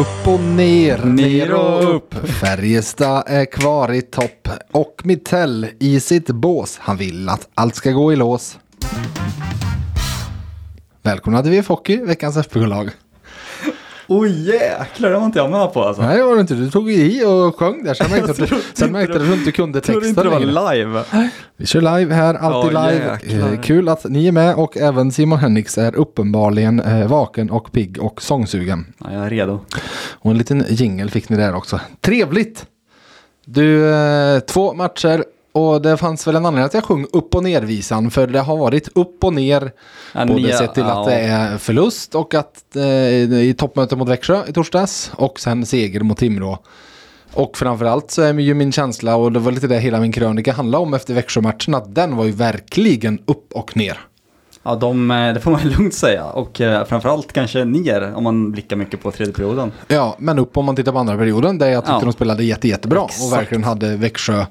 Upp och ner, Ner och upp. Färjestad är kvar i topp och Mittell i sitt bås. Han vill att allt ska gå i lås. Välkomna till VF Hockey, veckans FBK-lag. Oj jäklar, det var inte jag med på alltså. Nej, det var det inte. Du tog i och sjöng där. Sen märkte, du, trodde sen märkte du att du inte kunde Trodde texten inte det var live. Vi kör live här, alltid Ja, live. jäklar. Eh, kul att ni är med och även Simon Henriks är uppenbarligen eh, vaken och pigg och sångsugen. Ja, jag är redo. Och en liten jingel fick ni där också. Trevligt! Du, eh, två matcher och det fanns väl en anledning att jag sjöng upp och ner-visan. För det har varit upp och ner. Ja, både nya- sett till ja. att det är förlust och att eh, i toppmöte mot Växjö i torsdags. Och sen seger mot Timrå. Och framförallt så är ju min känsla, och det var lite det hela min krönika handlade om efter Växjö-matchen, att den var ju verkligen upp och ner. Ja, de, eh, det får man lugnt säga. Och eh, framförallt kanske ner om man blickar mycket på tredje perioden. Ja, men upp om man tittar på andra perioden där jag tyckte Ja. de spelade jätte, jättebra och Exakt. verkligen hade Växjö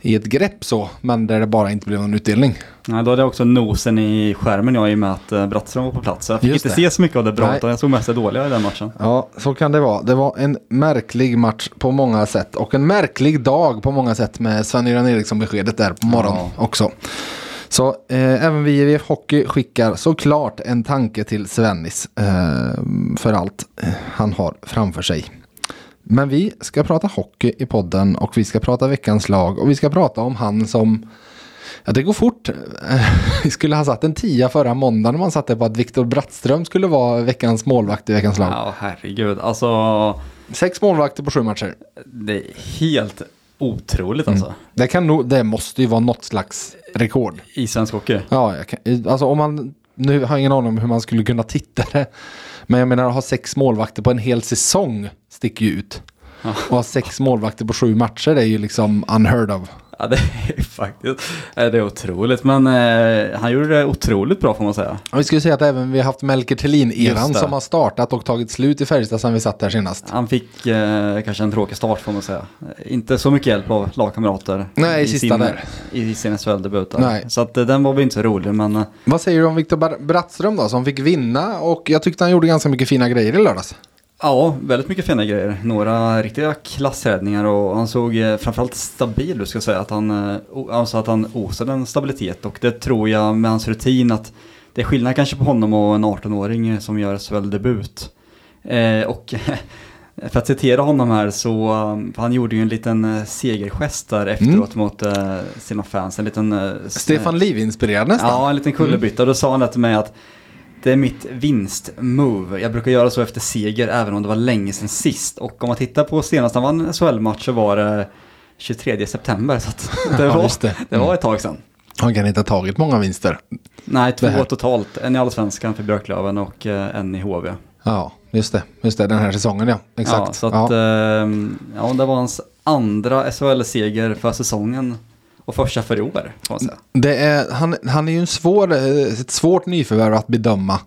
i ett grepp så, men där det bara inte blev någon utdelning. Ja, då hade jag också nosen i skärmen jag i och med att eh, Brattström var på plats. Så jag fick Just inte det. se så mycket av det bra, Nej. utan jag såg mest det dåliga i den matchen. Ja, så kan det vara. Det var en märklig match på många sätt och en märklig dag på många sätt med Sven-Göran Eriksson-beskedet där på morgonen också. Så eh, även vi i VF Hockey skickar såklart en tanke till Svennis eh, för allt eh, han har framför sig. Men vi ska prata hockey i podden och vi ska prata veckans lag och vi ska prata om han som Ja, det går fort. Vi skulle ha satt en tia förra måndagen när man satte på att Viktor Brattström skulle vara veckans målvakt i veckans lag. Ja, herregud. Alltså, Sex målvakter på sju matcher. det är helt otroligt Mm. alltså. Det, kan nog, det måste ju vara något slags rekord. I svensk hockey. Ja, kan, alltså om man, nu har jag ingen aning om hur man skulle kunna titta det. Men jag menar att ha sex målvakter på en hel säsong sticker ju ut. Ja. Och ha sex målvakter på sju matcher är ju liksom unheard of. Ja, det är faktiskt det är otroligt. Men eh, han gjorde det otroligt bra får man säga. Och vi skulle säga att även vi har haft Melker Thelin-eran som har startat och tagit slut i Färjestad sedan vi satt där senast. Han fick eh, kanske en tråkig start får man säga. Inte så mycket hjälp av lagkamrater. Nej, i sista sin, där. I sin SHL-debut. Så att eh, den var väl inte så rolig men eh, Vad säger du om Viktor Brattström då som fick vinna och jag tyckte han gjorde ganska mycket fina grejer i lördags. Ja, väldigt mycket fina grejer. Några riktiga klassräddningar och han såg eh, framförallt stabil ut ska jag säga. Att han, eh, alltså att han osade en stabilitet och det tror jag med hans rutin att det är skillnad kanske på honom och en 18-åring eh, som gör SHL-debut. Eh, och för att citera honom här så, um, han gjorde ju en liten eh, segergest där efteråt mot eh, sina fans. En liten... eh, Stefan Liv-inspirerad nästan. Ja, en liten kullerbytta. Då sa han det till mig att det är mitt vinstmove. Jag brukar göra så efter seger även om det var länge sedan sist. Och om man tittar på senast han vann SHL-match så var det 23 september. Så att det, Ja, var, just det. det var ett tag sedan. Han kan inte ha tagit många vinster. Nej, två totalt. En i Allsvenskan för Björklöven och eh, en i HV. Ja, just det. Just det, den här säsongen ja. Exakt. Ja, så att, ja. ehm, ja, det var hans andra SHL-seger för säsongen och första för i år. Det är, han, han är ju en svår, eh, ett svårt nyförvärv att bedöma.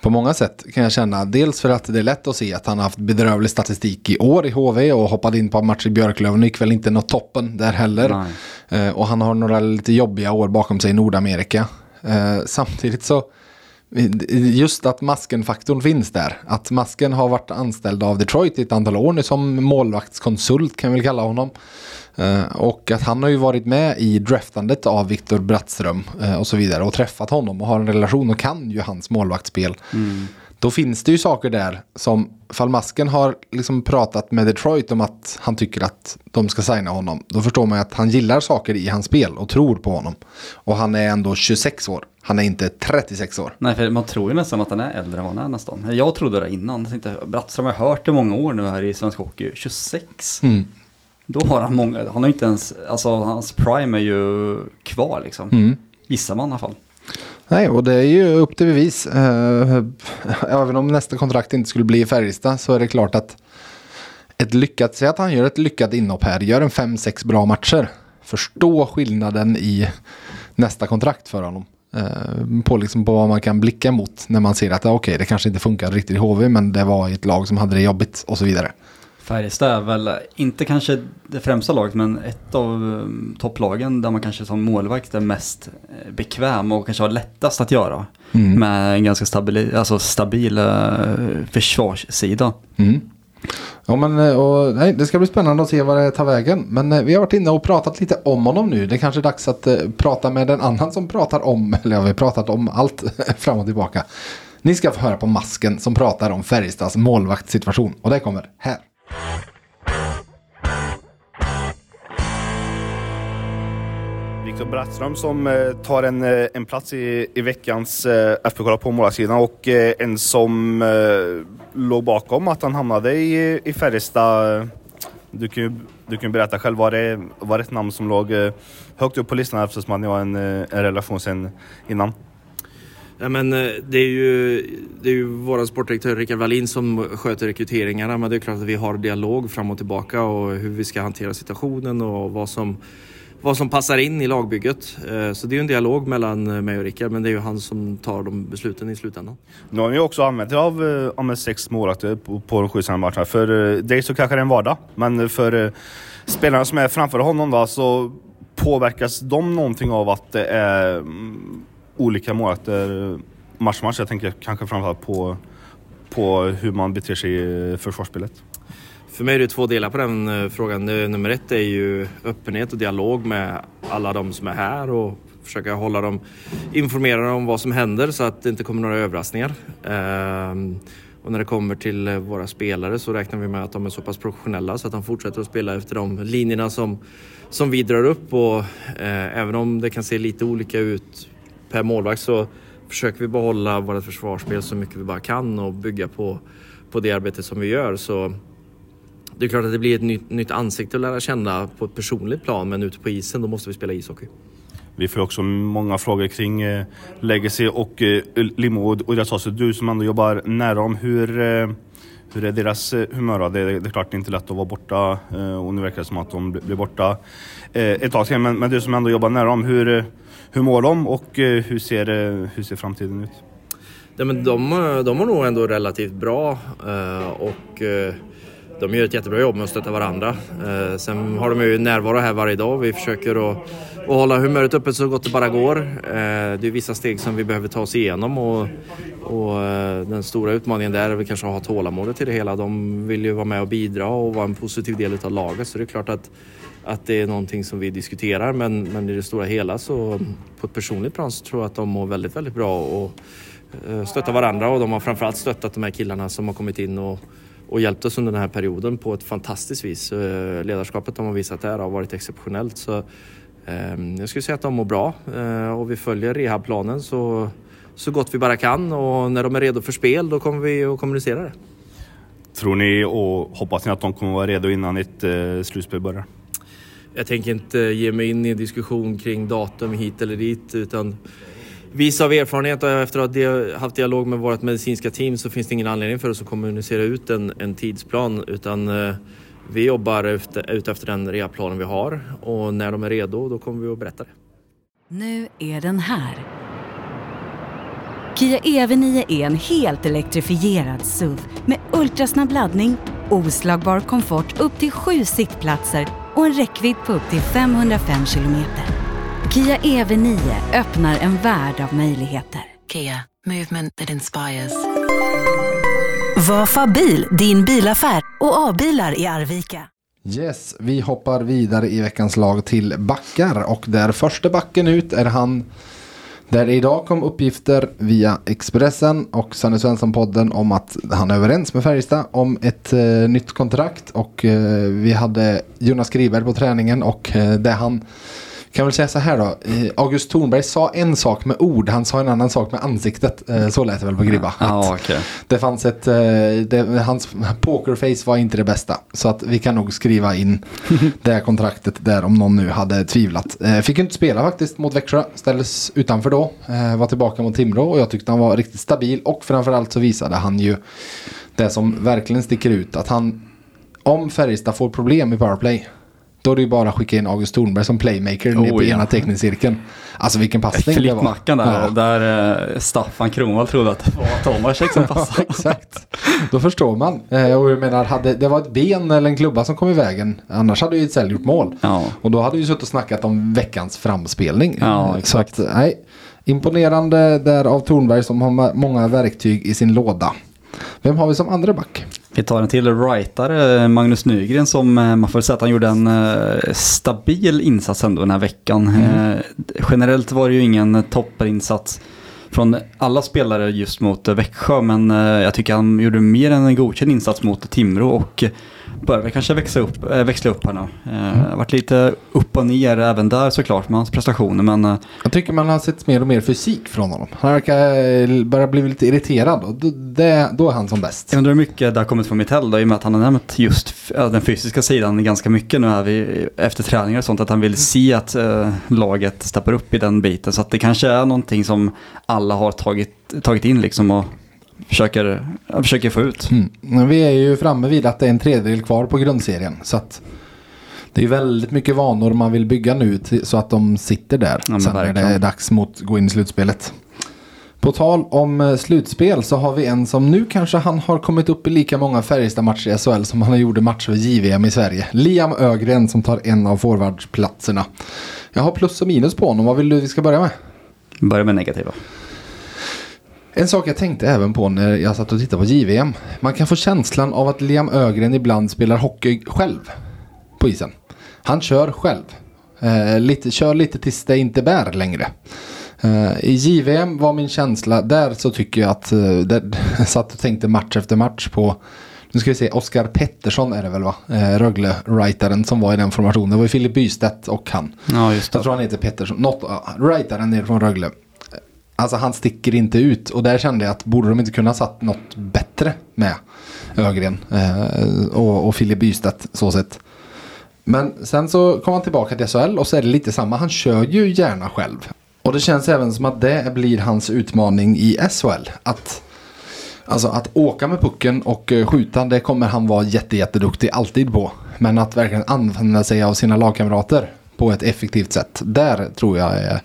På många sätt kan jag känna. Dels för att det är lätt att se att han har haft bedrövlig statistik i år i HV och hoppade in på match i Björklöven. gick väl inte något toppen där heller. Eh, och han har några lite jobbiga år bakom sig i Nordamerika. Eh, samtidigt så, just att masken-faktorn finns där. Att masken har varit anställd av Detroit i ett antal år nu som målvaktskonsult kan vi kalla honom. Eh, och att han har ju varit med i draftandet av Viktor Brattström eh, och så vidare och träffat honom och har en relation och kan ju hans målvaktsspel. Mm. Då finns det ju saker där som, fall Masken har liksom pratat med Detroit om att han tycker att de ska signa honom. Då förstår man ju att han gillar saker i hans spel och tror på honom. Och han är ändå 26 år. Han är inte 36 år. Nej, för man tror ju nästan att han är äldre än vad han är nästan. Jag trodde det innan. Jag tänkte, Brattström har jag hört i många år nu här i svensk hockey. 26. Mm. Då har han många, han har inte ens, alltså hans prime är ju kvar liksom. Mm. Gissar man i alla fall. Nej, och det är ju upp till bevis. Eh, även om nästa kontrakt inte skulle bli i Färjestad så är det klart att ett lyckat, säg att han gör ett lyckat inhopp här, gör en 5-6 bra matcher. Förstå skillnaden i nästa kontrakt för honom. Eh, på, liksom på vad man kan blicka mot när man ser att okej, okay, det kanske inte funkar riktigt i HV, men det var ett lag som hade det jobbigt och så vidare. Färjestad är väl inte kanske det främsta laget men ett av um, topplagen där man kanske som målvakt är mest eh, bekväm och kanske har lättast att göra. Mm. Med en ganska stabil, alltså stabil uh, försvarssida. Mm. Ja, men, eh, och, nej, det ska bli spännande att se vad det tar vägen. Men vi har varit inne och pratat lite om honom nu. Det är kanske är dags att uh, prata med en annan som pratar om, eller ja, vi har pratat om allt fram och tillbaka. Ni ska få höra på Masken som pratar om Färjestads målvaktssituation. Och det kommer här. Viktor Brattström som eh, tar en, eh, en plats i, i veckans eh, FBK på målvaktssidan och en som låg bakom att han hamnade i, i Färjestad. Du kan ju du kan berätta själv, var det, var det ett namn som låg högt upp på listan eftersom ni har en, en relation sedan innan? Ja, men eh, det är ju, det är ju vår sportdirektör Rickard Wallin som sköter rekryteringarna men det är klart att vi har dialog fram och tillbaka och hur vi ska hantera situationen och vad som vad som passar in i lagbygget. Eh, så det är ju en dialog mellan eh, mig och Rickard, men det är ju han som tar de besluten i slutändan. Nu har ni också använt er av, av sex målvakter på, på de sju matcherna. För dig så kanske det är en vardag, men för spelarna som är framför honom då, så påverkas de någonting av att det är mm, olika målvakter match match? Jag tänker kanske framförallt på, på hur man beter sig i försvarsspelet. För mig är det två delar på den eh, frågan. Nummer ett är ju öppenhet och dialog med alla de som är här och försöka hålla dem informerade om vad som händer så att det inte kommer några överraskningar. Ehm, och när det kommer till eh, våra spelare så räknar vi med att de är så pass professionella så att de fortsätter att spela efter de linjerna som, som vi drar upp och eh, även om det kan se lite olika ut per målvakt så försöker vi behålla vårt försvarsspel så mycket vi bara kan och bygga på, på det arbetet som vi gör. Så det är klart att det blir ett nytt, nytt ansikte att lära känna på ett personligt plan men ute på isen då måste vi spela ishockey. Vi får också många frågor kring eh, Legacy och eh, Limo och deras Du som ändå jobbar nära dem, hur, eh, hur är deras eh, humör? Det, det, är klart det är inte lätt att vara borta eh, och nu verkar det som att de blir borta eh, ett tag till. Men, men du som ändå jobbar nära dem, hur, eh, hur mår de och eh, hur, ser, eh, hur ser framtiden ut? Ja, men de, eh, de mår nog ändå relativt bra och de gör ett jättebra jobb med att stötta varandra. Sen har de ju närvaro här varje dag. Vi försöker att, att hålla humöret uppe så gott det bara går. Det är vissa steg som vi behöver ta oss igenom och, och den stora utmaningen där är väl kanske att ha tålamodet till det hela. De vill ju vara med och bidra och vara en positiv del av laget så det är klart att att det är någonting som vi diskuterar men, men i det stora hela så på ett personligt plan så tror jag att de mår väldigt, väldigt bra och eh, stöttar varandra och de har framförallt stöttat de här killarna som har kommit in och och hjälpt oss under den här perioden på ett fantastiskt vis. Eh, ledarskapet de har visat här har varit exceptionellt. Så, ehm, jag skulle säga att de mår bra eh, och vi följer rehabplanen så, så gott vi bara kan och när de är redo för spel då kommer vi att kommunicera det. Tror ni och hoppas ni att de kommer vara redo innan ett slutspel börjar? Jag tänker inte ge mig in i en diskussion kring datum hit eller dit utan Vis av erfarenhet och efter att ha haft dialog med vårt medicinska team så finns det ingen anledning för oss att kommunicera ut en, en tidsplan utan eh, vi jobbar efter, ut efter den rehabplanen vi har och när de är redo då kommer vi att berätta det. Nu är den här. Kia EV9 är e, en helt elektrifierad SUV med ultrasnabb laddning, oslagbar komfort upp till sju sittplatser och en räckvidd på upp till 505 kilometer. Kia EV9 öppnar en värld av möjligheter. Kia, movement that inspires. Vafa bil, din bilaffär och A-bilar i Arvika. Yes, vi hoppar vidare i veckans lag till backar och där första backen ut är han där idag kom uppgifter via Expressen och Sanne Svensson-podden om att han är överens med Färjestad om ett eh, nytt kontrakt. Och eh, vi hade Jonas Griberg på träningen och eh, det han kan väl säga så här då. August Thornberg sa en sak med ord, han sa en annan sak med ansiktet. Eh, så lät det väl på Gribba. Ja, okay. Det fanns ett, eh, det, hans pokerface var inte det bästa. Så att vi kan nog skriva in det här kontraktet där om någon nu hade tvivlat. Eh, fick inte spela faktiskt mot Växjö, ställdes utanför då. Var tillbaka mot Timrå och jag tyckte han var riktigt stabil och framförallt så visade han ju det som verkligen sticker ut. Att han om Färjestad får problem i powerplay. Då är det ju bara att skicka in August Thornberg som playmaker ner på Oh, ja. ena teckningscirkeln. Alltså vilken passning det var. Flickmackan där, Ja. där eh, Staffan Kronwall trodde att det var Tomasek som passade. Exakt. Då förstår man. Eh, och jag menar, hade det var ett ben eller en klubba som kom i vägen. Annars hade ju Ejdsell gjort mål. Ja. Och då hade vi suttit och snackat om veckans framspelning. Ja, Eh, exakt. Att, nej. Imponerande där av Thornberg som har många verktyg i sin låda. Vem har vi som andra back? Vi tar en till rightare, Magnus Nygren, som eh, man får säga att han gjorde en eh, stabil insats ändå den här veckan. Eh, generellt var det ju ingen topperinsats från alla spelare just mot eh, Växjö, men eh, jag tycker han gjorde mer än en godkänd insats mot Timrå och eh, börjar väl kanske växa upp, äh, växla upp här nu. Eh, varit lite upp och ner även där såklart med hans prestationer, men eh, Jag tycker man har sett mer och mer fysik från honom. Han verkar eh, börja bli lite irriterad och då, det, då är han som bäst. Jag undrar hur mycket det har kommit från Mitell då, i och med att han har nämnt just den fysiska sidan ganska mycket nu här vid, efter träningar och sånt, att han vill se att eh, laget steppar upp i den biten. Så att det kanske är någonting som alla har tagit, tagit in liksom och försöker, ja, försöker få ut. Mm. Vi är ju framme vid att det är en tredjedel kvar på grundserien. Så att det är väldigt mycket vanor man vill bygga nu så att de sitter där. men sen när det är dags mot gå in i slutspelet. På tal om eh, slutspel så har vi en som nu kanske han har kommit upp i lika många Färjestad-matcher i SHL som han gjorde matcher i JVM i Sverige. Liam Ögren som tar en av forwardsplatserna. Jag har plus och minus på honom. Vad vill du vi ska börja med? Börja med negativa. En sak jag tänkte även på när jag satt och tittade på JVM. Man kan få känslan av att Liam Ögren ibland spelar hockey själv på isen. Han kör själv. Eh, lite, kör lite tills det inte bär längre. Eh, I JVM var min känsla, där så tycker jag att, eh, där, jag satt och tänkte match efter match på, nu ska vi se, Oskar Pettersson är det väl va? Eh, Rögle-writaren som var i den formationen. Det var ju Filip Bystedt och han. Ja, just Jag tror han heter Pettersson. Något, ja, writaren ner från Rögle. Alltså han sticker inte ut. Och där kände jag att borde de inte kunna satt något bättre med Ögren eh, och, och Filip Bystedt så sett. Men sen så kom han tillbaka till SHL och så är det lite samma. Han kör ju gärna själv. Och det känns även som att det blir hans utmaning i SHL. Att, alltså att åka med pucken och eh, skjuta det kommer han vara jätteduktig alltid på. Men att verkligen använda sig av sina lagkamrater på ett effektivt sätt. Där tror jag är...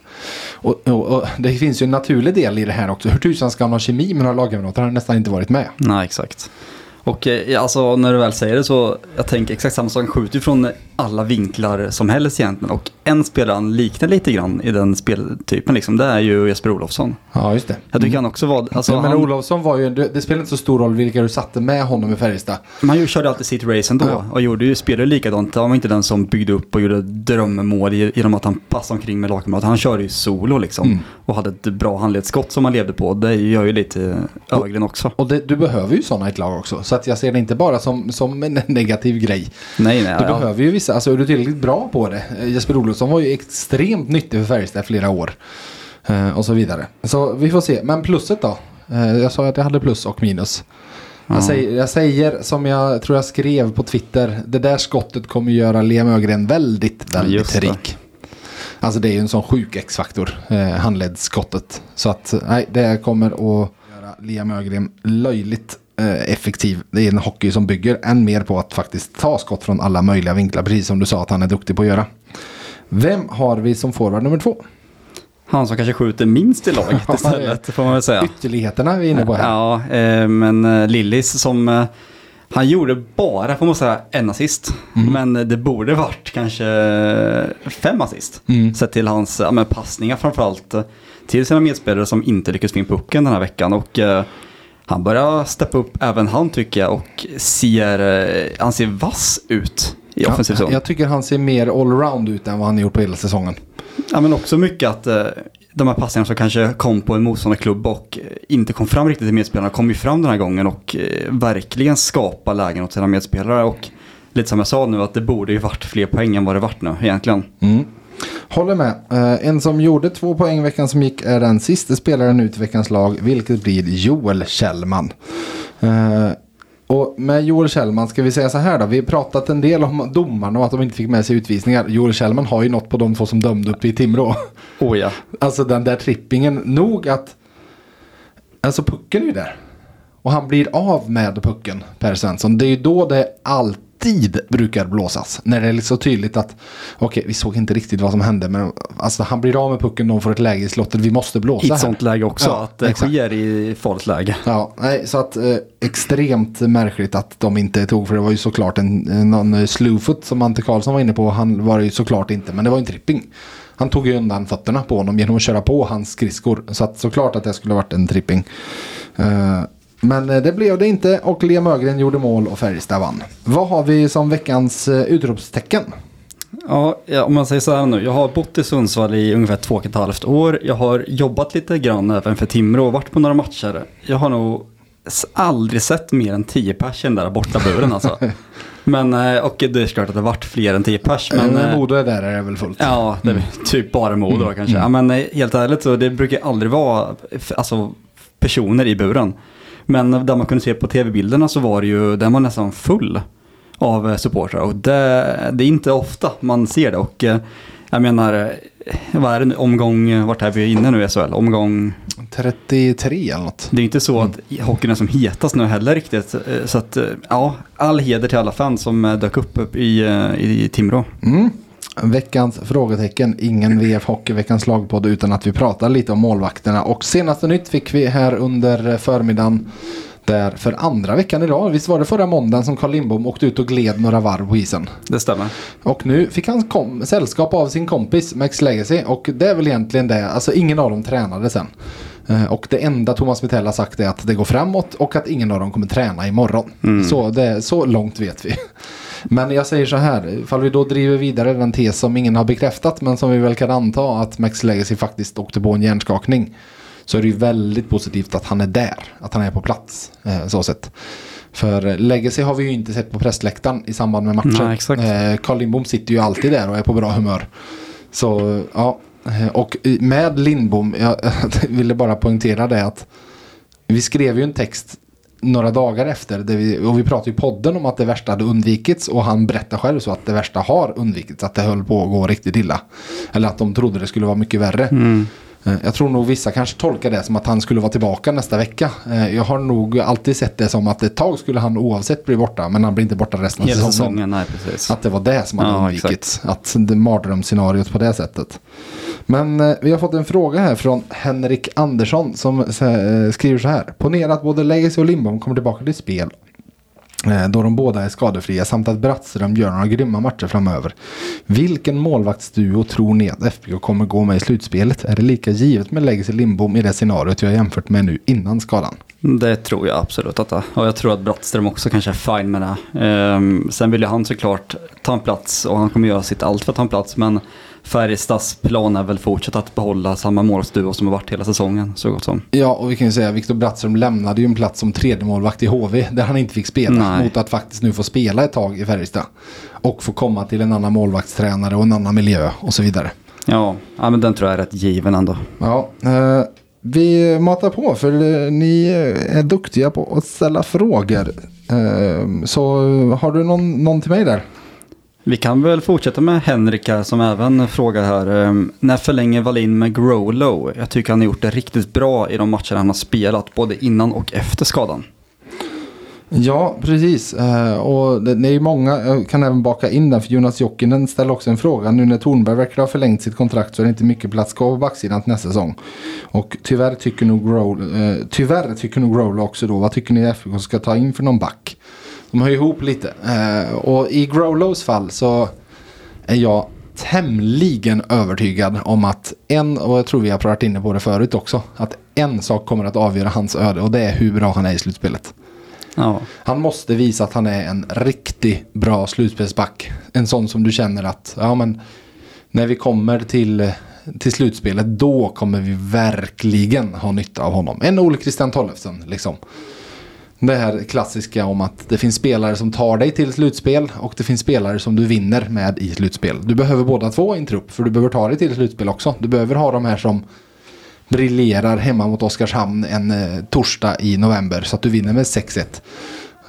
Och, och, och det finns ju en naturlig del i det här också. Hur tusan ska han ha kemi med några lagkamrater? Han har nästan inte varit med. Nej, exakt. Och eh, alltså när du väl säger det så, jag tänker exakt samma sak, han skjuter från alla vinklar som helst egentligen. Och en spelare han liknar lite grann i den speltypen liksom, det är ju Jesper Olofsson. Ja, just det. Jag tycker han också var, alltså Mm. men han, Olofsson var ju, det, spelar inte så stor roll vilka du satte med honom i Färjestad. ju körde alltid sitt race ändå Ja. och gjorde ju, spelade likadant. Han var inte den som byggde upp och gjorde drömmål i- genom att han passade omkring med lagkamrater. Han körde ju solo liksom Mm. och hade ett bra handledsskott som han levde på. Det gör ju lite Ögren också. Och det, du behöver ju sådana i ett lag också. Så att jag ser det inte bara som, som en negativ grej. Nej, nej. Du ja. behöver ju vissa, alltså är du tillräckligt bra på det. Eh, Jesper Olofsson var ju extremt nyttig för Färjestad flera år. Eh, och så vidare. Så vi får se. Men plusset då? Eh, jag sa att jag hade plus och minus. Ja. Jag, säger, jag säger som jag tror jag skrev på Twitter. Det där skottet kommer göra Liam Ögren väldigt, väldigt rik. Alltså det är ju en sån sjuk X-faktor, eh, handledsskottet. Så att nej, det kommer att göra Liam Ögren löjligt effektiv. Det är en hockey som bygger än mer på att faktiskt ta skott från alla möjliga vinklar. Precis som du sa att han är duktig på att göra. Vem har vi som forward nummer två? Han som kanske skjuter minst i laget istället, får man väl säga. Ytterligheterna är vi inne på här. Ja, eh, men eh, Lillis som... Eh, han gjorde bara, får man säga, en assist. Mm. Men det borde varit kanske eh, fem assist. Mm. Sett till hans ja, men passningar framförallt. eh, Till sina medspelare som inte lyckades få in pucken den här veckan. Och eh, han börjar steppa upp även han tycker jag. Och ser, eh, han ser vass ut i offensiv zon. Ja, jag tycker han ser mer allround ut än vad han gjort på hela säsongen. Ja men också mycket att eh, de här passningarna som kanske kom på en motståndarklubb och eh, inte kom fram riktigt till medspelarna kom ju fram den här gången och verkligen skapa lägen åt sina medspelare och lite som jag sa nu att det borde ju varit fler poäng än vad det varit nu egentligen. Mm. Håller med. Eh, en som gjorde två poäng veckan som gick är den sista spelaren ut i veckans lag, vilket blir Joel Kjellman. Eh, och med Joel Kjellman ska vi säga så här då. Vi har pratat en del om domarna och att de inte fick med sig utvisningar. Joel Kjellman har ju något på de två som dömde upp i Timrå. Oh ja. Alltså den där trippingen. Nog att... Alltså pucken är ju där. Och han blir av med pucken, Per Svensson. Det är ju då det allt alltid brukar blåsas. När det är så tydligt att okej, vi såg inte riktigt vad som hände. Men alltså, han blir av med pucken, de får ett läge i slottet. Vi måste blåsa I ett här. sånt läge också, Ja, att det sker i farligt läge. Ja, nej, så att eh, extremt märkligt att de inte tog, för det var ju såklart en, någon slewfoot som Ante Karlsson var inne på, han var det ju såklart inte, men det var en tripping. Han tog ju undan fötterna på honom genom att köra på hans skridskor, så att såklart att det skulle varit en tripping. Eh, men eh, det blev det inte och Liam Ögren gjorde mål och Färjestad vann. Vad har vi som veckans eh, utropstecken? Ja, om man säger så här nu. Jag har bott i Sundsvall i ungefär två och ett halvt år. Jag har jobbat lite grann även för Timrå och varit på några matcher. Jag har nog aldrig sett mer än 10 pers i den där borta buren alltså. Men, eh, och det är klart att det varit fler än 10 pers. Men, Men Modo är där är det väl fullt. Ja, det är typ bara Modo då kanske. Ja, men helt ärligt så det brukar aldrig vara alltså, personer i buren. Men där man kunde se på tv-bilderna så var det ju, den var nästan full av eh, supportrar. Och det, det är inte ofta man ser det. Och eh, jag menar, eh, vad är det nu, omgång, vart är vi inne nu i SHL? Omgång, 33 eller något. det är inte så att hockeyn är som hetast nu heller riktigt. Så att, ja, all heder till alla fans som dök upp, upp i, i Timrå. Mm. Veckans frågetecken, ingen VF Hockey, veckans lagpodd utan att vi pratar lite om målvakterna. Och senaste nytt fick vi här under förmiddagen. Där för andra veckan idag, visst var det förra måndagen som Carl Lindbom åkte ut och gled några varv på isen. Det stämmer. Och nu fick han kom, sällskap av sin kompis Max Legacy och det är väl egentligen det, alltså ingen av dem tränade sen. Eh, Och det enda Thomas Mittell har sagt är att det går framåt och att ingen av dem kommer träna imorgon. Så, det, så långt vet vi. Men jag säger så här, ifall vi då driver vidare den tes som ingen har bekräftat men som vi väl kan anta att Max Legacy faktiskt åkte på en hjärnskakning. Så är det ju väldigt positivt att han är där, att han är på plats. Eh, så sett. För Legacy har vi ju inte sett på pressläktaren i samband med matchen. Nej, exakt. Eh, Carl Lindbom sitter ju alltid där och är på bra humör. Så ja, eh, och med Lindbom, jag ville bara poängtera det att vi skrev ju en text några dagar efter vi, och vi pratade i podden om att det värsta hade undvikits och han berättar själv så att det värsta har undvikits, att det höll på att gå riktigt illa. Eller att de trodde det skulle vara mycket värre. Eh, Jag tror nog vissa kanske tolkar det som att han skulle vara tillbaka nästa vecka. Eh, Jag har nog alltid sett det som att ett tag skulle han oavsett bli borta, men han blir inte borta resten av säsongen. säsongen, nej. Att det var det som hade Ja, undvikits. Att det mardrömsscenariot på det sättet. Men eh, vi har fått en fråga här från Henrik Andersson som eh, skriver så här. Ponera att både Legacy och Lindbom kommer tillbaka till spel. Eh, då de båda är skadefria samt att Brattström gör några grymma matcher framöver. Vilken målvaktsduo tror ni att FBK kommer gå med i slutspelet? Är det lika givet med Legacy Lindbom i det scenariot jag jämfört med nu innan skadan? Det tror jag absolut att det är. Och jag tror att Brattström också kanske är fine med det. Ehm, sen vill ju han såklart ta en plats och han kommer göra sitt allt för att ta en plats. Men Färjestads plan är väl fortsätta att behålla samma målsduo som har varit hela säsongen så gott som. Ja, och vi kan ju säga att Viktor Brattström lämnade ju en plats som tredje målvakt i HV där han inte fick spela. Nej. Mot att faktiskt nu få spela ett tag i Färjestad. Och få komma till en annan målvaktstränare och en annan miljö och så vidare. Ja, ja men den tror jag är rätt given ändå. Ja, eh, vi matar på för eh, ni är duktiga på att ställa frågor. Ehm, så eh, har du någon, någon till mig där? Vi kan väl fortsätta med Henrik här som även frågar här. Ehm, när förlänger Wallin med Growlow? Jag tycker han har gjort det riktigt bra i de matcher han har spelat, både innan och efter skadan. Ja, precis. Eh, och det, det är ju många, jag kan även baka in den för Jonas Jokinen ställer också en fråga. Nu när Tornberg verkar ha förlängt sitt kontrakt så är det inte mycket plats kvar på backsidan till nästa säsong. Och tyvärr tycker nog Growl, eh, tyvärr tycker nog Growl också då, vad tycker ni FBK ska ta in för någon back? De hör ju ihop lite. Eh, och i Growlows fall så är jag tämligen övertygad om att en, och jag tror vi har pratat inne på det förut också, att en sak kommer att avgöra hans öde och det är hur bra han är i slutspelet. Ja, Han måste visa att han är en riktigt bra slutspelsback. En sån som du känner att, ja men, när vi kommer till, till slutspelet, då kommer vi verkligen ha nytta av honom. En Ole Christian Tollefsen, liksom. Det här klassiska om att det finns spelare som tar dig till slutspel och det finns spelare som du vinner med i slutspel. Du behöver båda två i en trupp för du behöver ta dig till slutspel också. Du behöver ha de här som briljerar hemma mot Oskarshamn en eh, torsdag i november så att du vinner med 6-1.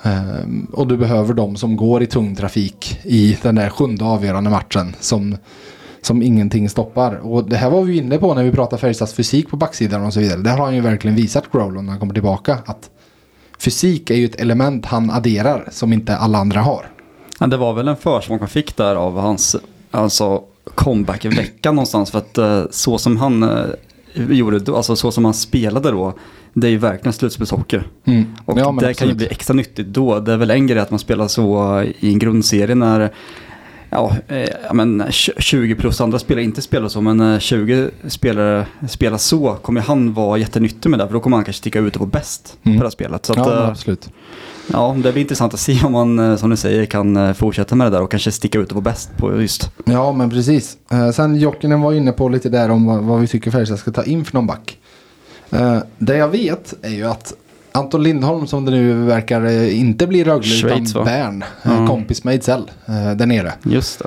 Ehm, och du behöver de som går i tung trafik i den där sjunde avgörande matchen som, som ingenting stoppar. Och det här var vi inne på när vi pratade Färjestads fysik på backsidan och så vidare. Där har han ju verkligen visat Growlon när han kommer tillbaka att fysik är ju ett element han adderar som inte alla andra har. Ja, det var väl en försmak man fick där av hans alltså, comeback-vecka någonstans. För att eh, så som han eh, gjorde, då, alltså så som han spelade då, det är ju verkligen slutspelshockey. Mm. Och Ja, det kan ju absolut. bli extra nyttigt då. Det är väl en grej att man spelar så i en grundserie när Ja, eh, men 20 plus andra spelare inte spelar så, men eh, 20 spelare spelar så kommer han vara jättenyttig med det, för då kommer han kanske sticka ut och vara bäst Mm. på det här spelet. Så att, Ja, eh, absolut. Ja, det blir intressant att se om man, eh, som du säger, kan eh, fortsätta med det där och kanske sticka ut och vara bäst på just. Ja, men precis. Eh, sen Jokinen var inne på lite där om vad, vad vi tycker Färjestad ska ta in för någon back. Det jag vet är ju att Anton Lindholm som det nu verkar inte bli Rögle Schweiz, utan va? Bern. Ja. Kompis med Ejdsell där nere. Just det.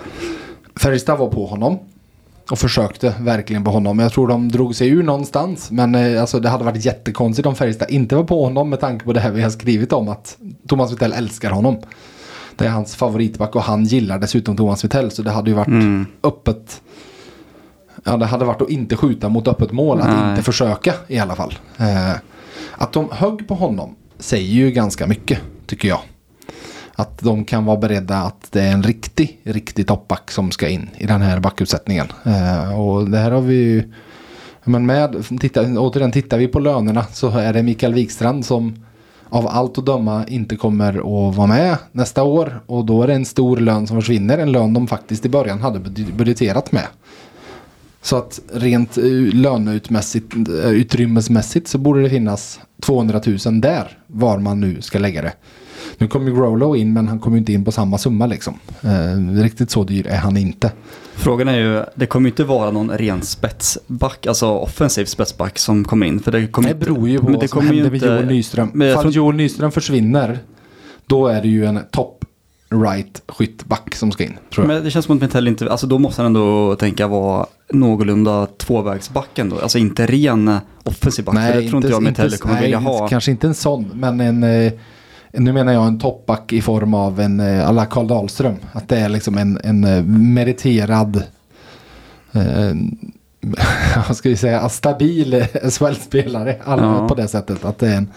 Färjestad var på honom. Och försökte verkligen på honom. Jag tror de drog sig ur någonstans. Men eh, alltså, det hade varit jättekonstigt om Färjestad inte var på honom. Med tanke på det här vi har skrivit om. Att Thomas Wittell älskar honom. Det är hans favoritback och han gillar dessutom Thomas Wittell. Så det hade ju varit Mm. öppet. Ja, det hade varit att inte skjuta mot öppet mål. Att Nej. inte försöka i alla fall. Eh, att de högg på honom säger ju ganska mycket tycker jag. Att de kan vara beredda att det är en riktig, riktig toppback som ska in i den här backuppsättningen. Eh, och det här har vi ju... Men med, titta, återigen, tittar vi på lönerna så är det Mikael Wikstrand som av allt att döma inte kommer att vara med nästa år. Och då är det en stor lön som försvinner. En lön de faktiskt i början hade budgeterat med. Så att rent löneutrymmesmässigt löneutmässigt, eh, utrymmesmässigt så borde det finnas 200 000 där. Var man nu ska lägga det. Nu kommer ju Growlow in men han kommer ju inte in på samma summa liksom. Eh, riktigt så dyr är han inte. Frågan är ju, det kommer ju inte vara någon ren spetsback, alltså offensiv spetsback som kommer in. För det, kommer Det beror ju på vad som händer med Joel Nyström. Men Fall tror- Joel Nyström försvinner då är det ju en top right skyttback som ska in. Men det känns som att Mitell inte, alltså då måste han ändå tänka vara någorlunda tvåvägsback ändå. Alltså inte ren offensiv back. för det tror inte jag Mitell kommer nej, vilja ha. Kanske inte en sån, men en... Eh, nu menar jag en toppback i form av en eh, alla Karl Dahlström. Att det är liksom en, en eh, meriterad... Eh, vad ska vi säga? Stabil SHL-spelare. alla Ja. På det sättet. Att det är en...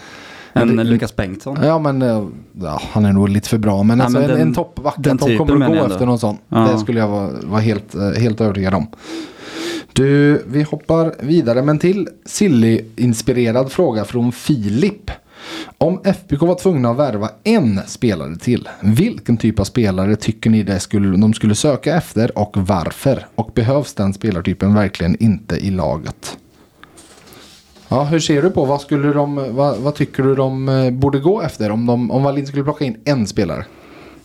En det- Lukas Bengtsson. Ja men eh, ja, han är nog lite för bra. Men, Ja, alltså men en, den- en toppback. de kommer att gå efter någon sån. Ja. Det skulle jag vara, vara helt, eh, helt övertygad om. Du, vi hoppar vidare. Men till Silly-inspirerad fråga från Filip. Om FBK var tvungna att värva en spelare till. Vilken typ av spelare tycker ni det skulle, de skulle söka efter och varför? Och behövs den spelartypen verkligen inte i laget? Ja, hur ser du på vad skulle de, vad, vad tycker du de eh, borde gå efter om, de, om Wallin skulle plocka in en spelare?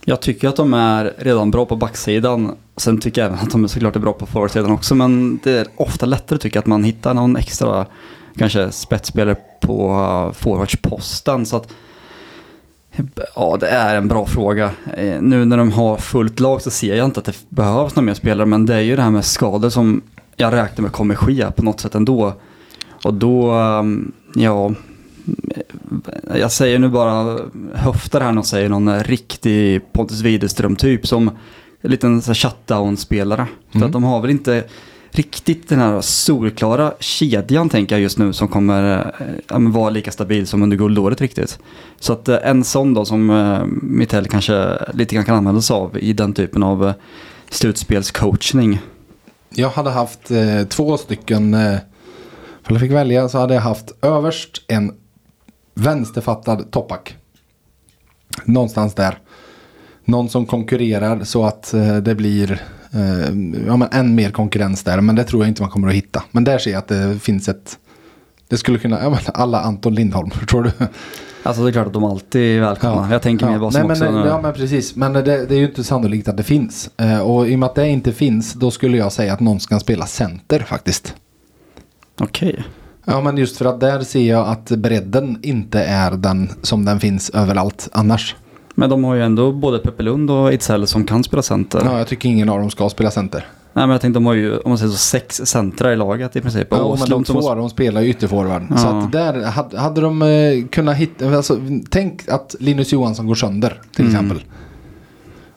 Jag tycker att de är redan bra på backsidan. Sen tycker jag även att de är såklart är bra på forwardsidan också. Men det är ofta lättare tycker jag att man hittar någon extra kanske spetsspelare på uh, forwardsposten. Så att Ja, det är en bra fråga. Eh, Nu när de har fullt lag så ser jag inte att det behövs några mer spelare. Men det är ju det här med skador som jag räknar med kommer ske på något sätt ändå. Och då, um, ja, jag säger nu bara höftar här och säger någon riktig Pontus Widerström typ som en liten shutdown-spelare. För Mm. att de har väl inte riktigt den här solklara kedjan tänker jag just nu som kommer eh, ja, men vara lika stabil som under guldåret riktigt. Så att eh, en sån då som eh, Mittell kanske lite grann kan använda sig av i den typen av eh, slutspelscoachning. Jag hade haft eh, två stycken, eh, om jag fick välja så hade jag haft överst en vänsterfattad toppback. Någonstans där. Någon som konkurrerar så att eh, det blir eh, ja, men än mer konkurrens där. Men det tror jag inte man kommer att hitta. Men där ser jag att det finns ett det skulle kunna, ja alla Anton Lindholm, förstår du? Alltså det är klart att de alltid är välkomna. Jag tänker mer vad som Nej, också... men, Ja men precis, men det, det är ju inte sannolikt att det finns. Eh, och i och med att det inte finns, då skulle jag säga att någon ska spela center faktiskt. Okej. Ja men just för att där ser jag att bredden inte är den som den finns överallt annars. Men de har ju ändå både Peppe Lund och Ejdsell som kan spela center. Ja, jag tycker ingen av dem ska spela center. Nej men jag tänkte de har ju, om man säger så, sex centra i laget i princip. Ja, Och men de två de spelar ju ytterforward. Ja. Så att där hade, hade de eh, kunnat hitta, alltså, tänk att Linus Johansson går sönder till Mm. exempel.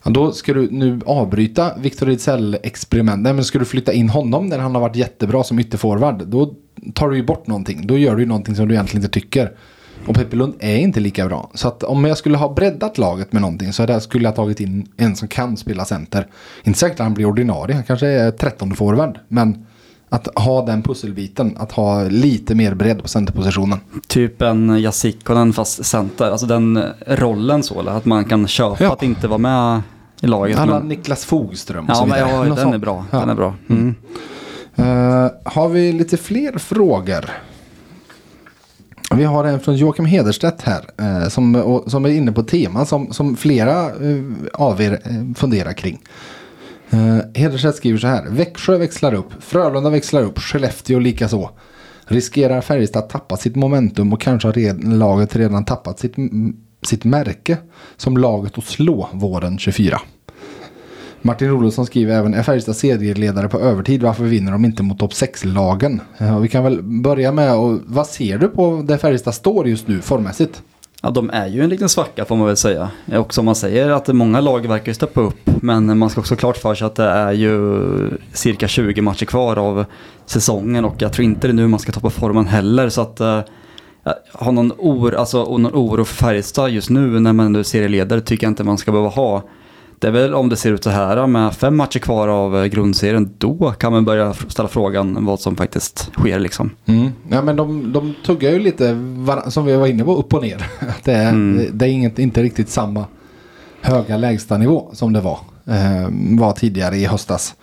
Ja, då ska du nu avbryta Victor Ejdsell-experimentet. Nej, Men ska du flytta in honom när han har varit jättebra som ytterforward. Då tar du ju bort någonting. Då gör du ju någonting som du egentligen inte tycker. Och Peppe Lund är inte lika bra. Så att om jag skulle ha breddat laget med någonting så jag skulle jag tagit in en som kan spela center. Inte säkert att han blir ordinarie, han kanske är trettonde forward. Men att ha den pusselbiten, att ha lite mer bredd på centerpositionen. Typ en Jasikkonen fast center, alltså den rollen så, eller att man kan köpa Ja. att inte vara med i laget. Alla men- Niklas Fogström och Ja, så vidare. ja, den sånt. är bra. Ja. Den är bra. Mm. Eh, har vi lite fler frågor? Vi har en från Joakim Hederstedt här eh, som, och, som är inne på teman som, som flera eh, av er eh, funderar kring. Eh, Hederstedt skriver så här. Växjö växlar upp, Frölunda växlar upp, Skellefteå likaså. Riskerar Färjestad att tappa sitt momentum och kanske har red, laget redan tappat sitt, sitt märke som laget att slå våren 24. Martin Olofsson skriver även, är Färjestad serieledare på övertid? Varför vinner de inte mot topp 6-lagen? Ja, vi kan väl börja med, och vad ser du på där Färjestad står just nu formmässigt? Ja, de är ju en liten svacka får man väl säga. Och som man säger att många lag verkar ju steppa upp. Men man ska också ha klart för sig att det är ju cirka 20 matcher kvar av säsongen. Och jag tror inte det är nu man ska toppa formen heller. Så att eh, ha någon, or, alltså, någon oro för Färjestad just nu när man nu är serieledare tycker jag inte man ska behöva ha. Det är väl om det ser ut så här med fem matcher kvar av eh, grundserien. Då kan man börja ställa frågan vad som faktiskt sker liksom. Mm. Ja, men de, de tuggar ju lite, som vi var inne på, upp och ner. Det är, Mm. det, det är inget, inte riktigt samma höga lägstanivå som det var, eh, var tidigare i höstas.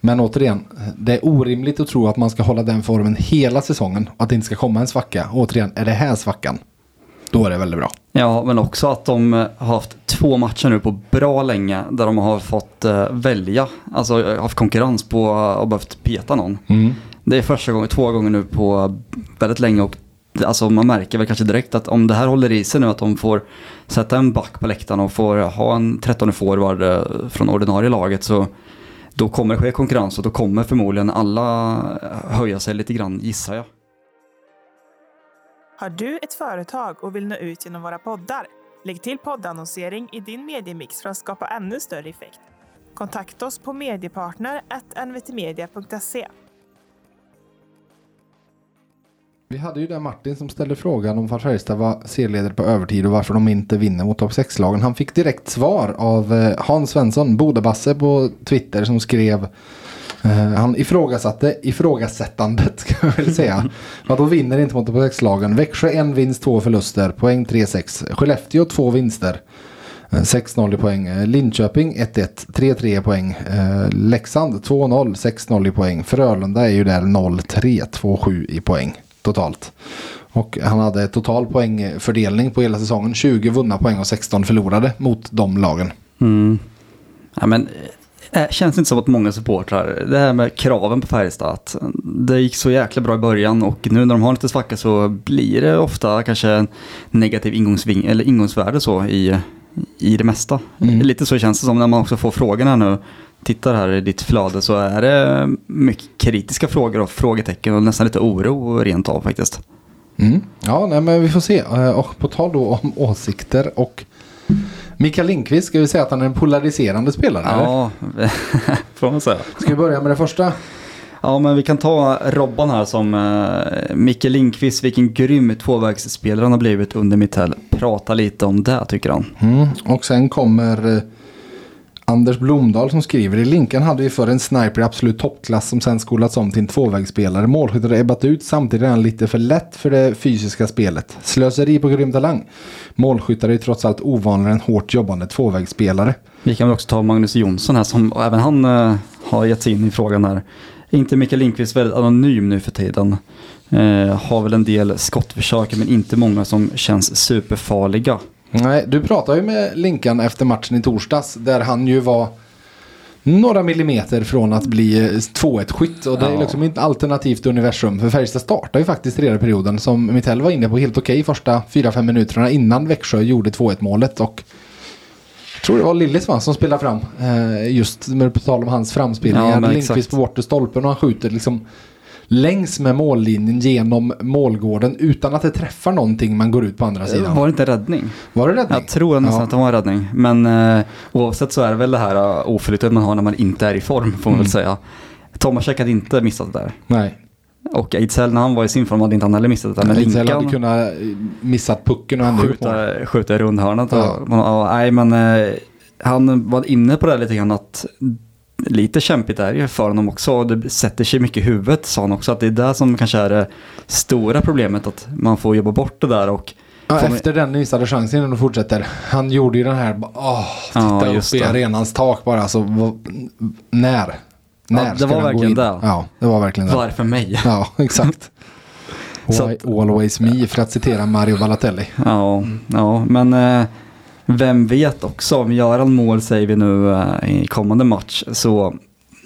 Men återigen, det är orimligt att tro att man ska hålla den formen hela säsongen och att det inte ska komma en svacka. Återigen, är det här svackan, då är det väldigt bra. Ja, men också att de eh, har haft två matcher nu på bra länge där de har fått eh, välja, alltså eh, haft konkurrens på och behövt peta någon. Det är första gången, två gånger nu på väldigt länge och alltså man märker väl kanske direkt att om det här håller i sig nu att de får sätta en back på läktaren och får ha en 13 forward från ordinarie laget så då kommer det ske konkurrens och då kommer förmodligen alla höja sig lite grann gissar jag. Har du ett företag och vill nå ut genom våra poddar? Lägg till poddannonsering i din mediemix för att skapa ännu större effekt. Kontakta oss på mediepartner.nvtmedia.se. Vi hade ju den Martin som ställde frågan om varför Färjestad var serieledare på övertid och varför de inte vinner mot topp 6-lagen. Han fick direkt svar av eh, Hans Svensson, Bodabasse på Twitter som skrev Eh, han ifrågasatte ifrågasättandet ska jag väl säga. Vad då vinner inte mot topp 6-lagen. Växjö en vinst, två förluster, poäng 3-6. Skellefteå två vinster. Eh, 6-0 i poäng. Eh, Linköping 1-1, 3-3 i poäng. Leksand 2-0, 6-0 i poäng. Frölunda är ju där 0-3, 2-7 i poäng totalt. Och han hade total poängfördelning på hela säsongen. 20 vunna poäng och 16 förlorade mot de lagen. Mm. Ja, men eh, känns inte som att många supportrar, det här med kraven på Färjestad, att det gick så jäkla bra i början och nu när de har lite svacka så blir det ofta kanske en negativ ingångsving, eller ingångsvärde så i, i det mesta. Mm. Lite så känns det som när man också får frågorna här nu, tittar här i ditt flöde så är det mycket kritiska frågor och frågetecken och nästan lite oro rent av faktiskt. Mm. Ja, nej, men vi får se. Eh, Och på tal då om åsikter och Mikael Lindqvist, ska vi säga att han är en polariserande spelare? eller? Ja, får man säga. Ska vi börja med det första? Ja, men vi kan ta Robban här som eh, Micke Lindqvist, vilken grym tvåvägsspelare han har blivit under Mitell. Prata lite om det tycker han. Mm. Och sen kommer eh, Anders Blomdahl som skriver i Linkan hade vi för en sniper i absolut toppklass som sen skolats om till en tvåvägsspelare. Målskyttet har ebbat ut samtidigt är han lite för lätt för det fysiska spelet. Slöseri på grym talang. Målskyttar är trots allt ovanligare än hårt jobbande tvåvägsspelare. Vi kan väl också ta Magnus Jonsson här som även han eh, har gett sig in i frågan här. Inte Mikael Lindqvist väldigt anonym nu för tiden? Eh, har väl en del skottförsök men inte många som känns superfarliga. Nej, du pratade ju med Linkan efter matchen i torsdags där han ju var några millimeter från att bli eh, 2-1 skytt. Och det är liksom inte alternativt universum för Färjestad startar ju faktiskt tredje perioden som Mittell var inne på helt okej första 4-5 minuterna innan Växjö gjorde 2-1 målet. Och jag tror det var Lillis va, som spelade fram eh, just med på tal om hans framspelningar. Ja, Lindqvist på bortre stolpen och han skjuter liksom längs med mållinjen genom målgården utan att det träffar någonting man går ut på andra sidan. Var det inte räddning? Var det räddning? Jag tror nästan Ja. att det var en räddning. Men eh, oavsett så är det väl det här uh, oflytet man har när man inte är i form får man Mm. väl säga. Tomasek hade inte missat det där. Nej. Och Ejdsell när han var i sin form hade inte han heller missat det. Men Ejdsell hade kunnat missat pucken och ändå skjuta, skjuta i rundhörnet. Ja. Och, och, nej, men eh, han var inne på det lite grann att lite kämpigt är det ju för honom också. Och det sätter sig mycket i huvudet sa han också. Att det är det som kanske är det stora problemet. Att man får jobba bort det där och Ja, efter den missade chansen innan de fortsätter. Han gjorde ju den här, åh, titta Ja, just upp i det. arenans tak bara. Alltså, när? När det ska var verkligen det. Ja, det var verkligen det. varför mig? Ja, exakt. Why always me, för att citera Mario Balotelli. Ja, ja men eh, vem vet också, om Göran mål säger vi nu eh, i kommande match så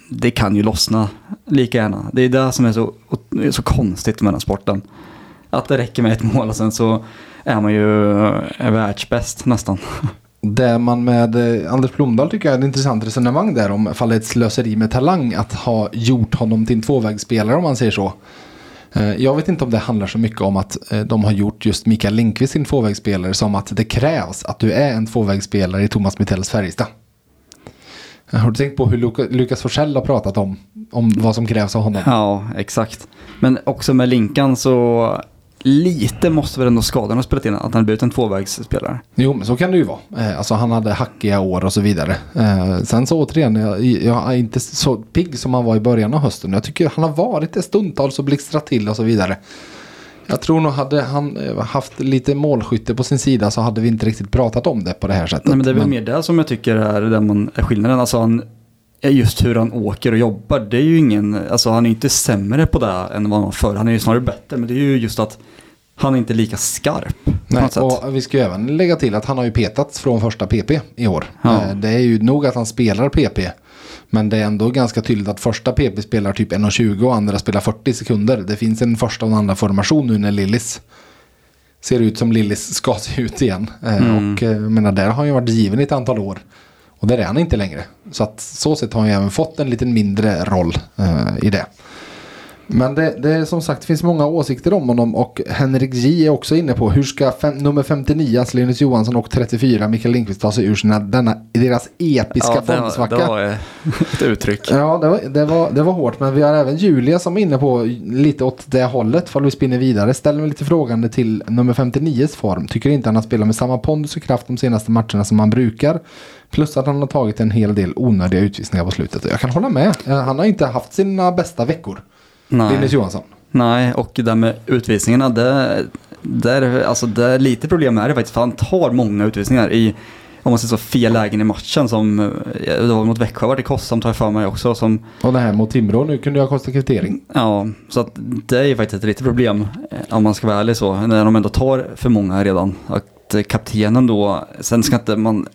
det kan ju lossna lika gärna. Det är det som är så, så konstigt med den här sporten. Att det räcker med ett mål och sen så är man ju eh, världsbäst nästan. Det man med eh, Anders Blomdahl tycker jag är ett intressant resonemang där om ifall det är ett slöseri med talang att ha gjort honom till en tvåvägsspelare om man säger så. Eh, jag vet inte om det handlar så mycket om att eh, de har gjort just Mikael Lindqvist till en tvåvägsspelare som att det krävs att du är en tvåvägsspelare i Thomas Mittells Färjestad. Eh, har du tänkt på hur Lukas Forsell har pratat om, om vad som krävs av honom? Ja, exakt. Men också med Linkan så lite måste väl ändå skadorna ha spelat in att han blivit en tvåvägsspelare. Jo, men så kan det ju vara. Eh, Alltså han hade hackiga år och så vidare. Eh, Sen så återigen, jag, jag är inte så pigg som han var i början av hösten. Jag tycker han har varit det stundtals och blixtrat till och så vidare. Jag tror nog hade han eh, haft lite målskytte på sin sida så hade vi inte riktigt pratat om det på det här sättet. Nej, men det är väl mer det som jag tycker är där man är skillnaden. Alltså han, just hur han åker och jobbar. Det är ju ingen, alltså han är inte sämre på det än vad han var förr. Han är ju snarare bättre. Men det är ju just att han är inte lika skarp. Nej, och vi ska ju även lägga till att han har ju petats från första PP i år. Ja. Eh, Det är ju nog att han spelar PP. Men det är ändå ganska tydligt att första PP spelar typ 1.20 och andra spelar 40 sekunder. Det finns en första och en andra formation nu när Lillis ser ut som Lillis ska se ut igen. Eh, Mm. Och eh, jag menar, där har han ju varit given i ett antal år. Och där är han inte längre. Så att så sett har han ju även fått en lite mindre roll eh, i det. Men det, det är som sagt det finns många åsikter om honom och Henrik J är också inne på hur ska fem, nummer 59, alltså Linus Johansson och 34, Mikael Lindqvist ta sig ur sina, denna, deras episka ja, det, var- formsvacka. det var ett uttryck. Ja, det var, det, var, det var hårt. Men vi har även Julia som är inne på lite åt det hållet. Fall vi spinner vidare. Ställer mig lite frågande till nummer 59s form. Tycker inte han har spelat med samma pondus och kraft de senaste matcherna som han brukar. Plus att han har tagit en hel del onödiga utvisningar på slutet. Jag kan hålla med. Eh, Han har inte haft sina bästa veckor. Nej. Linus Johansson. Nej, och det där med utvisningarna, det, där, alltså det är lite problem är det faktiskt. För han tar många utvisningar i, om man säger så, fel lägen i matchen. Som, eh, det var mot Växjö var det kostsamt har jag för mig också. Som, Och det här mot Timrå. Nu kunde jag kosta kvittering. ja, så att det är ju faktiskt ett litet problem. eh, Om man ska vara ärlig så. När de ändå tar för många redan. Att eh, kaptenen då, sen ska inte man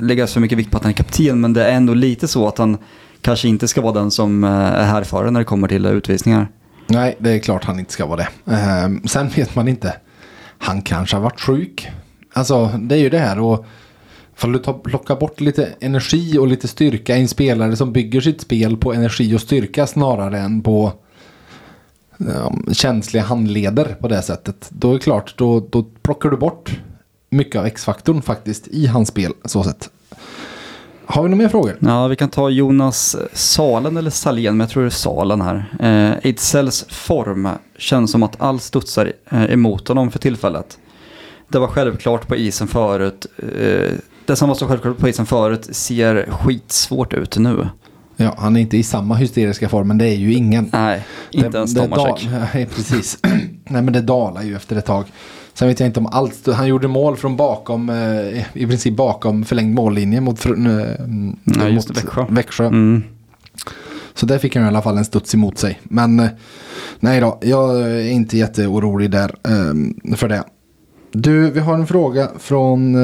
lägga så mycket vikt på att han är kapten. Men det är ändå lite så att han kanske inte ska vara den som eh, är härförare när det kommer till utvisningar. Nej, det är klart han inte ska vara det. Ehm, sen vet man inte. Han kanske har varit sjuk. Alltså, det är ju det här. Och Ifall du tar, plockar bort lite energi och lite styrka i en spelare som bygger sitt spel på energi och styrka snarare än på um, känsliga handleder på det sättet. Då är det klart, då, då plockar du bort mycket av X-faktorn faktiskt i hans spel. Så sätt. Har vi några mer frågor? Ja, vi kan ta Jonas Salen eller Salén, men jag tror det är Salen här. Eh, Ejdsels form känns som att allt studsar eh, emot honom för tillfället. Det var självklart på isen förut. Eh, det som var så självklart på isen förut ser skitsvårt ut nu. Ja, han är inte i samma hysteriska form, men det är ju ingen. Nej, inte det, ens Tomasek. Nej, precis. Nej, men det dalar ju efter ett tag. Sen vet jag inte om allt. Han gjorde mål från bakom, eh, i princip bakom förlängd mållinje mot, Ja, mot det, Växjö. Växjö. Mm. Så där fick han i alla fall en studs emot sig. Men eh, nej då, jag är inte jätteorolig där eh, för det. Du, vi har en fråga från,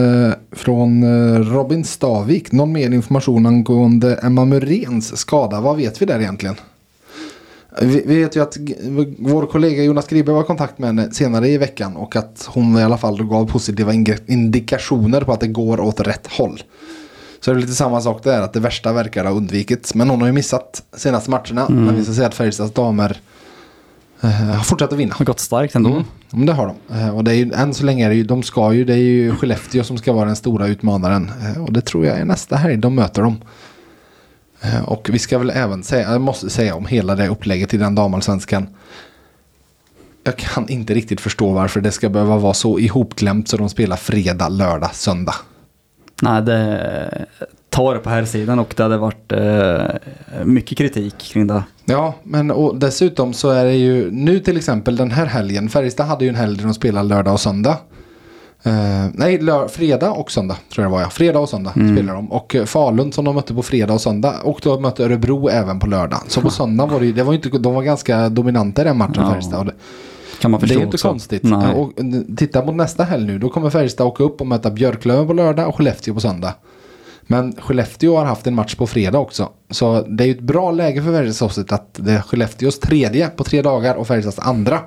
från Robin Stavik. Någon mer information angående Emma Muréns skada? Vad vet vi där egentligen? Vi, vi vet ju att vår kollega Jonas Gribe var i kontakt med henne senare i veckan och att hon i alla fall gav positiva indikationer på att det går åt rätt håll. Så det är lite samma sak där, att det värsta verkar ha undvikits. Men hon har ju missat senaste matcherna. Men vi ska säga att Färjestads damer eh, har fortsatt att vinna. Har gått starkt ändå. Mm. Men det har de. Eh, Och det är ju, än så länge är det ju, de ska ju, det är ju Skellefteå som ska vara den stora utmanaren. Eh, Och det tror jag är nästa helg de möter dem. Eh, Och vi ska väl även säga, jag måste säga om hela det upplägget i den damallsvenskan. jag kan inte riktigt förstå varför det ska behöva vara så ihopklämt så de spelar fredag, lördag, söndag. Nej, det tar det på här sidan och det hade varit eh, mycket kritik kring det. Ja, men och dessutom så är det ju nu till exempel den här helgen. Färjestad hade ju en helg där de spelar lördag och söndag. Eh, nej, lör, fredag och söndag tror jag det var ja. Fredag och söndag spelar de. Och eh, Falun som de mötte på fredag och söndag. Och då mötte Örebro även på lördag. Så på söndag var det det var inte, de var ganska dominanta i den matchen Ja. Färjestad. Det, Kan man det förstå är inte också. konstigt. Nej. Och, eh, titta mot nästa helg nu. Då kommer Färjestad åka upp och möta Björklöven på lördag och Skellefteå på söndag. Men Skellefteå har haft en match på fredag också. Så det är ju ett bra läge för Färjestad att det är Skellefteås tredje på tre dagar och Färjestads andra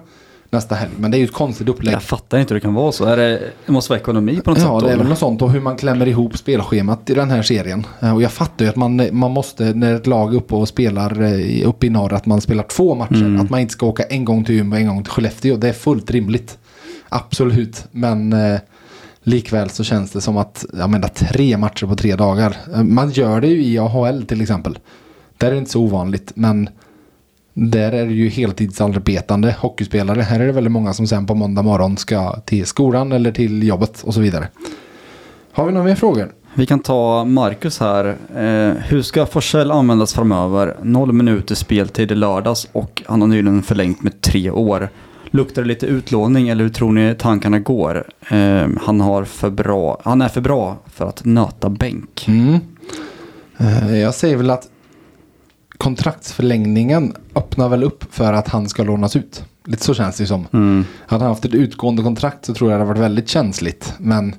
nästa helg. Men det är ju ett konstigt upplägg. Jag fattar inte hur det kan vara så. Är det, det måste vara ekonomi på något sätt Ja, det är väl något sånt och hur man klämmer ihop spelschemat i den här serien. Eh, Och jag fattar ju att man, man måste, när ett lag är uppe och spelar eh, uppe i norr, att man spelar två matcher. Mm. Att man inte ska åka en gång till Umeå och en gång till Skellefteå. Det är fullt rimligt. Absolut, men eh, likväl så känns det som att, jag menar tre matcher på tre dagar. Eh, Man gör det ju i AHL till exempel. Där är det inte så ovanligt, men där är det ju heltidsarbetande hockeyspelare. Här är det väldigt många som sen på måndag morgon ska till skolan eller till jobbet och så vidare. Har vi några mer frågor? Vi kan ta Marcus här. Eh, hur ska Forsell användas framöver? Noll minuter speltid i lördags och han har nyligen förlängt med tre år. Luktar det lite utlåning eller hur tror ni tankarna går? Eh, han, har för bra, han är för bra för att nöta bänk. Mm. Eh, Jag säger väl att kontraktsförlängningen öppnar väl upp för att han ska lånas ut. Lite så känns det ju som. Mm. Hade han haft ett utgående kontrakt så tror jag det hade varit väldigt känsligt. Men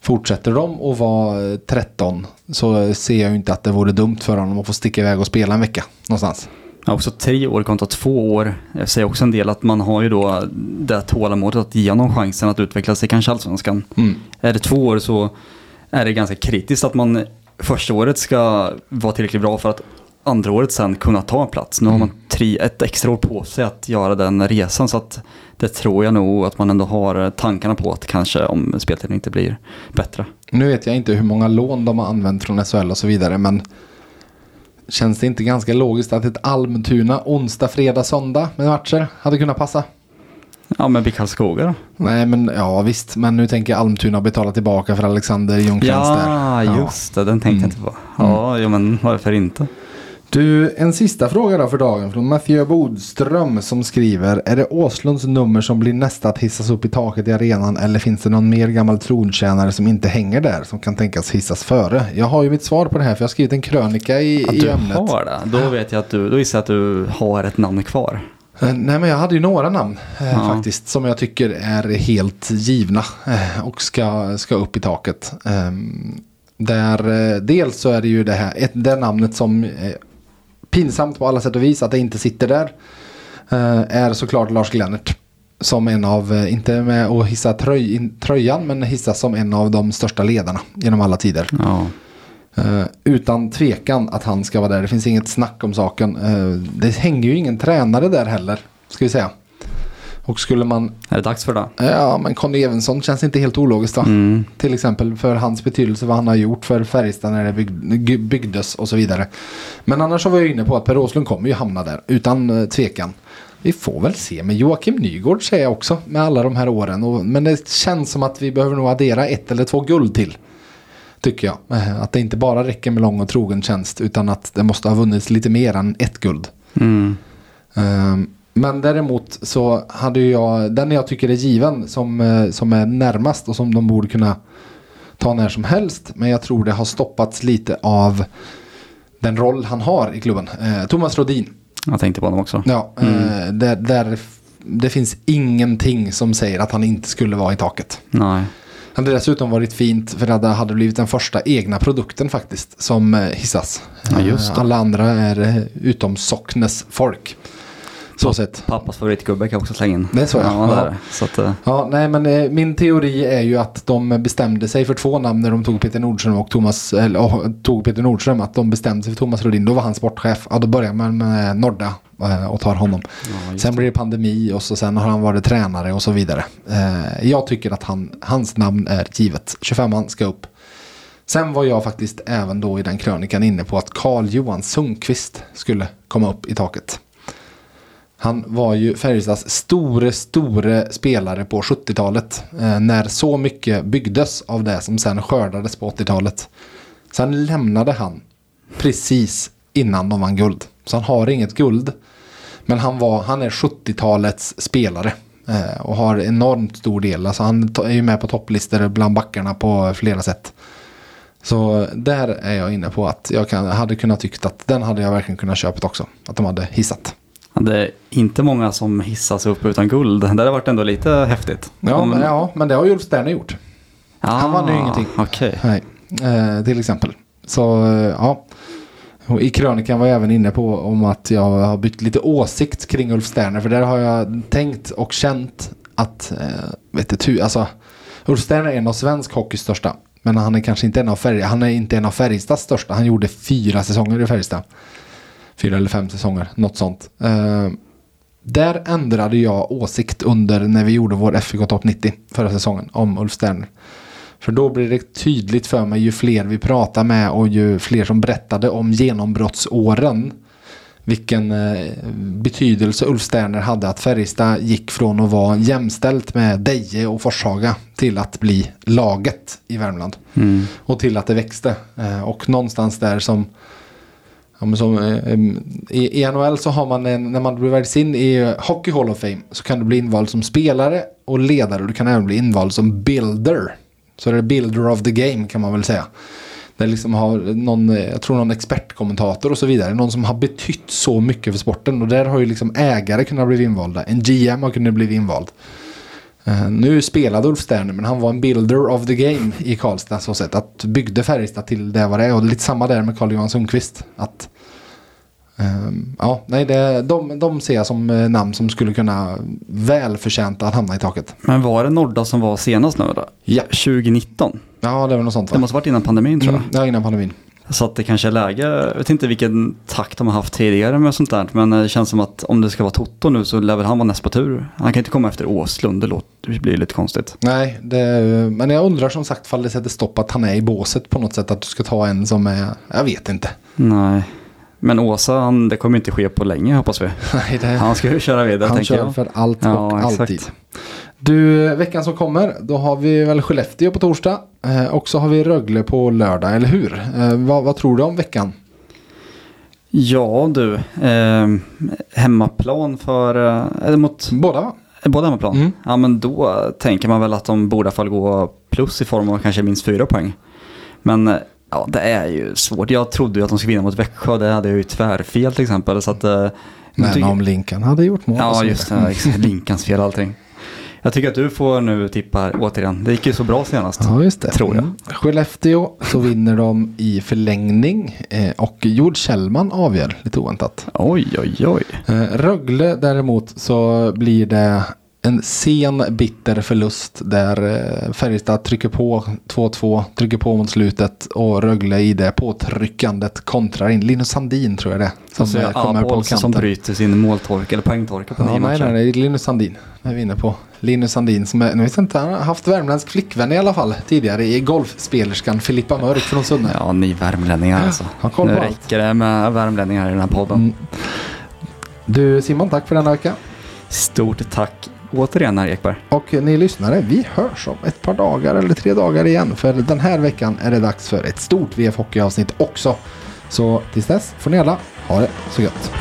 fortsätter de att vara eh, 13 så ser jag ju inte att det vore dumt för honom att få sticka iväg och spela en vecka någonstans. Ja, också tre år kontra två år. Jag säger också en del att man har ju då det tålamodet att ge honom chansen att utvecklas i kanske allsvenskan. Mm. Är det två år så är det ganska kritiskt att man första året ska vara tillräckligt bra för att andra året sen kunna ta en plats. Nu har man tre, ett extra år på sig att göra den resan så att det tror jag nog att man ändå har tankarna på att kanske om speltiden inte blir bättre. Nu vet jag inte hur många lån de har använt från SHL och så vidare. Men känns det inte ganska logiskt att ett Almtuna onsdag, fredag, söndag med matcher hade kunnat passa? Ja men BIK Karlskoga då? Nej men ja visst. Men nu tänker jag Almtuna betala tillbaka för Alexander Ljungcrantz där. Ja, just det. Den tänkte Mm. jag inte på. Ja, ja, men varför inte? Du, en sista fråga då för dagen från Mathieu Bodström som skriver. Är det Åslunds nummer som blir nästa att hissas upp i taket i arenan eller finns det någon mer gammal trontjänare som inte hänger där som kan tänkas hissas före? Jag har ju mitt svar på det här för jag har skrivit en krönika i, i du ämnet. har det? Då vet jag att du, då gissar jag att du har ett namn kvar. Eh, Nej men jag hade ju några namn eh, Ja. faktiskt som jag tycker är helt givna eh, och ska, ska upp i taket. Ehm, där, dels så är det ju det här, ett, det namnet som pinsamt på alla sätt och vis att det inte sitter där. eh, är såklart Lars Glennert. Som en av, eh, inte med att hissa tröj, tröjan, men hissas som en av de största ledarna genom alla tider. Ja. Eh, utan tvekan att han ska vara där. Det finns inget snack om saken. Det hänger ju ingen tränare där heller. Ska vi säga. Och skulle man... Är det dags för det? Ja, men Conny Evensson känns inte helt ologiskt va? Mm. Till exempel för hans betydelse, vad han har gjort för Färjestad när det bygg, byggdes och så vidare. Men annars så var jag inne på att Per Åslund kommer ju hamna där, utan eh, tvekan. Vi får väl se, men Joakim Nygård säger jag också med alla de här åren. Och, men det känns som att vi behöver nog addera ett eller två guld till. Tycker jag. Eh, Att det inte bara räcker med lång och trogen tjänst utan att det måste ha vunnits lite mer än ett guld. Mm. Ehm, Men däremot så hade jag, den jag tycker är given som, eh, som är närmast och som de borde kunna ta när som helst. Men jag tror det har stoppats lite av den roll han har i klubben. Eh, Thomas Rodin. Jag tänkte på honom också. Ja, eh, där, där, det finns ingenting som säger att han inte skulle vara i taket. Nej. Det hade dessutom varit fint för det hade blivit den första egna produkten faktiskt som eh, hissas. Ja. Eh, Alla andra är eh, utom Socknes folk. Så sett. Pappas favoritgubbe kan jag också slänga in. Det är så, ja. ja. Ja. Så att, eh, Ja, nej men eh, min teori är ju att de bestämde sig för två namn när de tog Peter Nordström och Thomas, eller oh, tog Peter Nordström, att de bestämde sig för Thomas Rodin, då var han sportchef. Ja, då börjar man med Norda eh, och tar honom. just sen blir det pandemi och så sen har han varit tränare och så vidare. Eh, jag tycker att han, hans namn är givet. 25an ska upp. Sen var jag faktiskt även då i den krönikan inne på att Carl Johan Sundqvist skulle komma upp i taket. Han var ju Färjestads store, store spelare på 70-talet. Eh, när så mycket byggdes av det som sen skördades på 80-talet. Sen lämnade han precis innan de vann guld. Så han har inget guld. Men han, var, han är 70-talets spelare. Eh, och har enormt stor del. Alltså han är ju med på topplistor bland backarna på flera sätt. Så där är jag inne på att jag kan, hade kunnat tyckt att den hade jag verkligen kunnat köpa också. Att de hade hissat. Det är inte många som hissas upp utan guld. Det hade varit ändå lite häftigt. Ja, Om- men, ja men det har ju Ulf Sterner gjort. han vann ju Ah, ingenting. Okej. Nej, eh, till exempel. Så eh, ja. I krönikan var jag även inne på om att jag har bytt lite åsikt kring Ulf Sterner. För där har jag tänkt och känt att, eh, vet du, tu- alltså Ulf Sterner är en av svensk hockeys största. Men han är kanske inte en av han är inte en av Färjestads största. Han gjorde fyra säsonger i Färjestad. Fyra eller fem säsonger, något sånt. Eh, där ändrade jag åsikt under när vi gjorde vår FIK Topp 90 förra säsongen om Ulf Sterner. För då blir det tydligt för mig ju fler vi pratar med och ju fler som berättade om genombrottsåren. Vilken eh, betydelse Ulf Sterner hade att Färjestad gick från att vara jämställt med Deje och Forshaga till att bli laget i Värmland. Mm. Och till att det växte. Eh, och någonstans där som, ja, men som eh, i, i NHL så har man en, när man blir väljs in i Hockey Hall of Fame så kan du bli invald som spelare och ledare. Du kan även bli invald som builder. Så det är builder of the game kan man väl säga. Det liksom har någon, eh, jag tror någon expertkommentator och så vidare. Någon som har betytt så mycket för sporten. Och där har ju liksom ägare kunnat bli invalda. En GM har kunnat bli invald. Eh, nu spelade Ulf Sterner men han var en builder of the game i Karlstad så sätt. Att byggde Färjestad till det vad det är. Och lite samma där med Carl-Johan Sundqvist. Att, ehm, ja, nej, det, de, de ser jag som eh, namn som skulle kunna välförtjänta att hamna i taket. Men var det Norda som var senast nu då? Ja. 2019? Ja, det var något sånt Det va? måste varit innan pandemin tror jag. Mm, ja, innan pandemin. Så att det kanske är läge, jag vet inte vilken takt de har haft tidigare med sånt där. Men det känns som att om det ska vara Toto nu så lär väl han vara näst på tur. Han kan inte komma efter Åslund, det, låter, det blir lite konstigt. Nej, det, men jag undrar som sagt fall det sätter stopp att han är i båset på något sätt. Att du ska ta en som är, jag vet inte. Nej. Men Åsa, han, det kommer inte ske på länge hoppas vi. Nej, det, Han ska ju köra vidare han tänker kör jag. för allt Ja, och exakt. Du, veckan som kommer, då har vi väl Skellefteå på torsdag. Eh, och så har vi Rögle på lördag, eller hur? Eh, vad, vad tror du om veckan? Ja du, eh, hemmaplan för, eh, är det mot Båda va? båda hemmaplan? Mm. Ja men då tänker man väl att de borde fall gå plus i form av kanske minst fyra poäng. Men eh, ja, det är ju svårt. Jag trodde ju att de skulle vinna mot Växjö, det hade jag ju tvärfel till exempel. Så att, eh, Men om Linkan hade gjort mål. Ja just det. Linkans fel allting. Jag tycker att du får nu tippa återigen. Det gick ju så bra senast. Ja, just det. Tror jag. Mm. Skellefteå så vinner de i förlängning eh, och Jord Kjellman avgör lite oväntat. Oj, oj, oj. Eh, Rögle däremot så blir det en sen bitter förlust där eh, Färjestad trycker på 2-2, trycker på mot slutet och Rögle i det påtryckandet kontrar in. Linus Sandin tror jag det som Alltså, eh, kommer på Abolsen som kanten. bryter sin måltorka eller poängtorka på Ja, nio nej, matcher. nej, nej, Linus Sandin är vi inne på. Linus Sandin som är, nu vet jag inte, han har haft värmländsk flickvän i alla fall tidigare i golfspelerskan Filippa Mörk från Sunne. Ja, ni värmlänningar alltså. på Nu allt. räcker det med värmlänningar i den här podden. Mm. Du Simon, tack för denna vecka. Stort tack återigen herr Ekberg. Och ni lyssnare, vi hörs om ett par dagar eller tre dagar igen. För den här veckan är det dags för ett stort VF Hockey avsnitt också. Så tills dess får ni alla ha det så gött.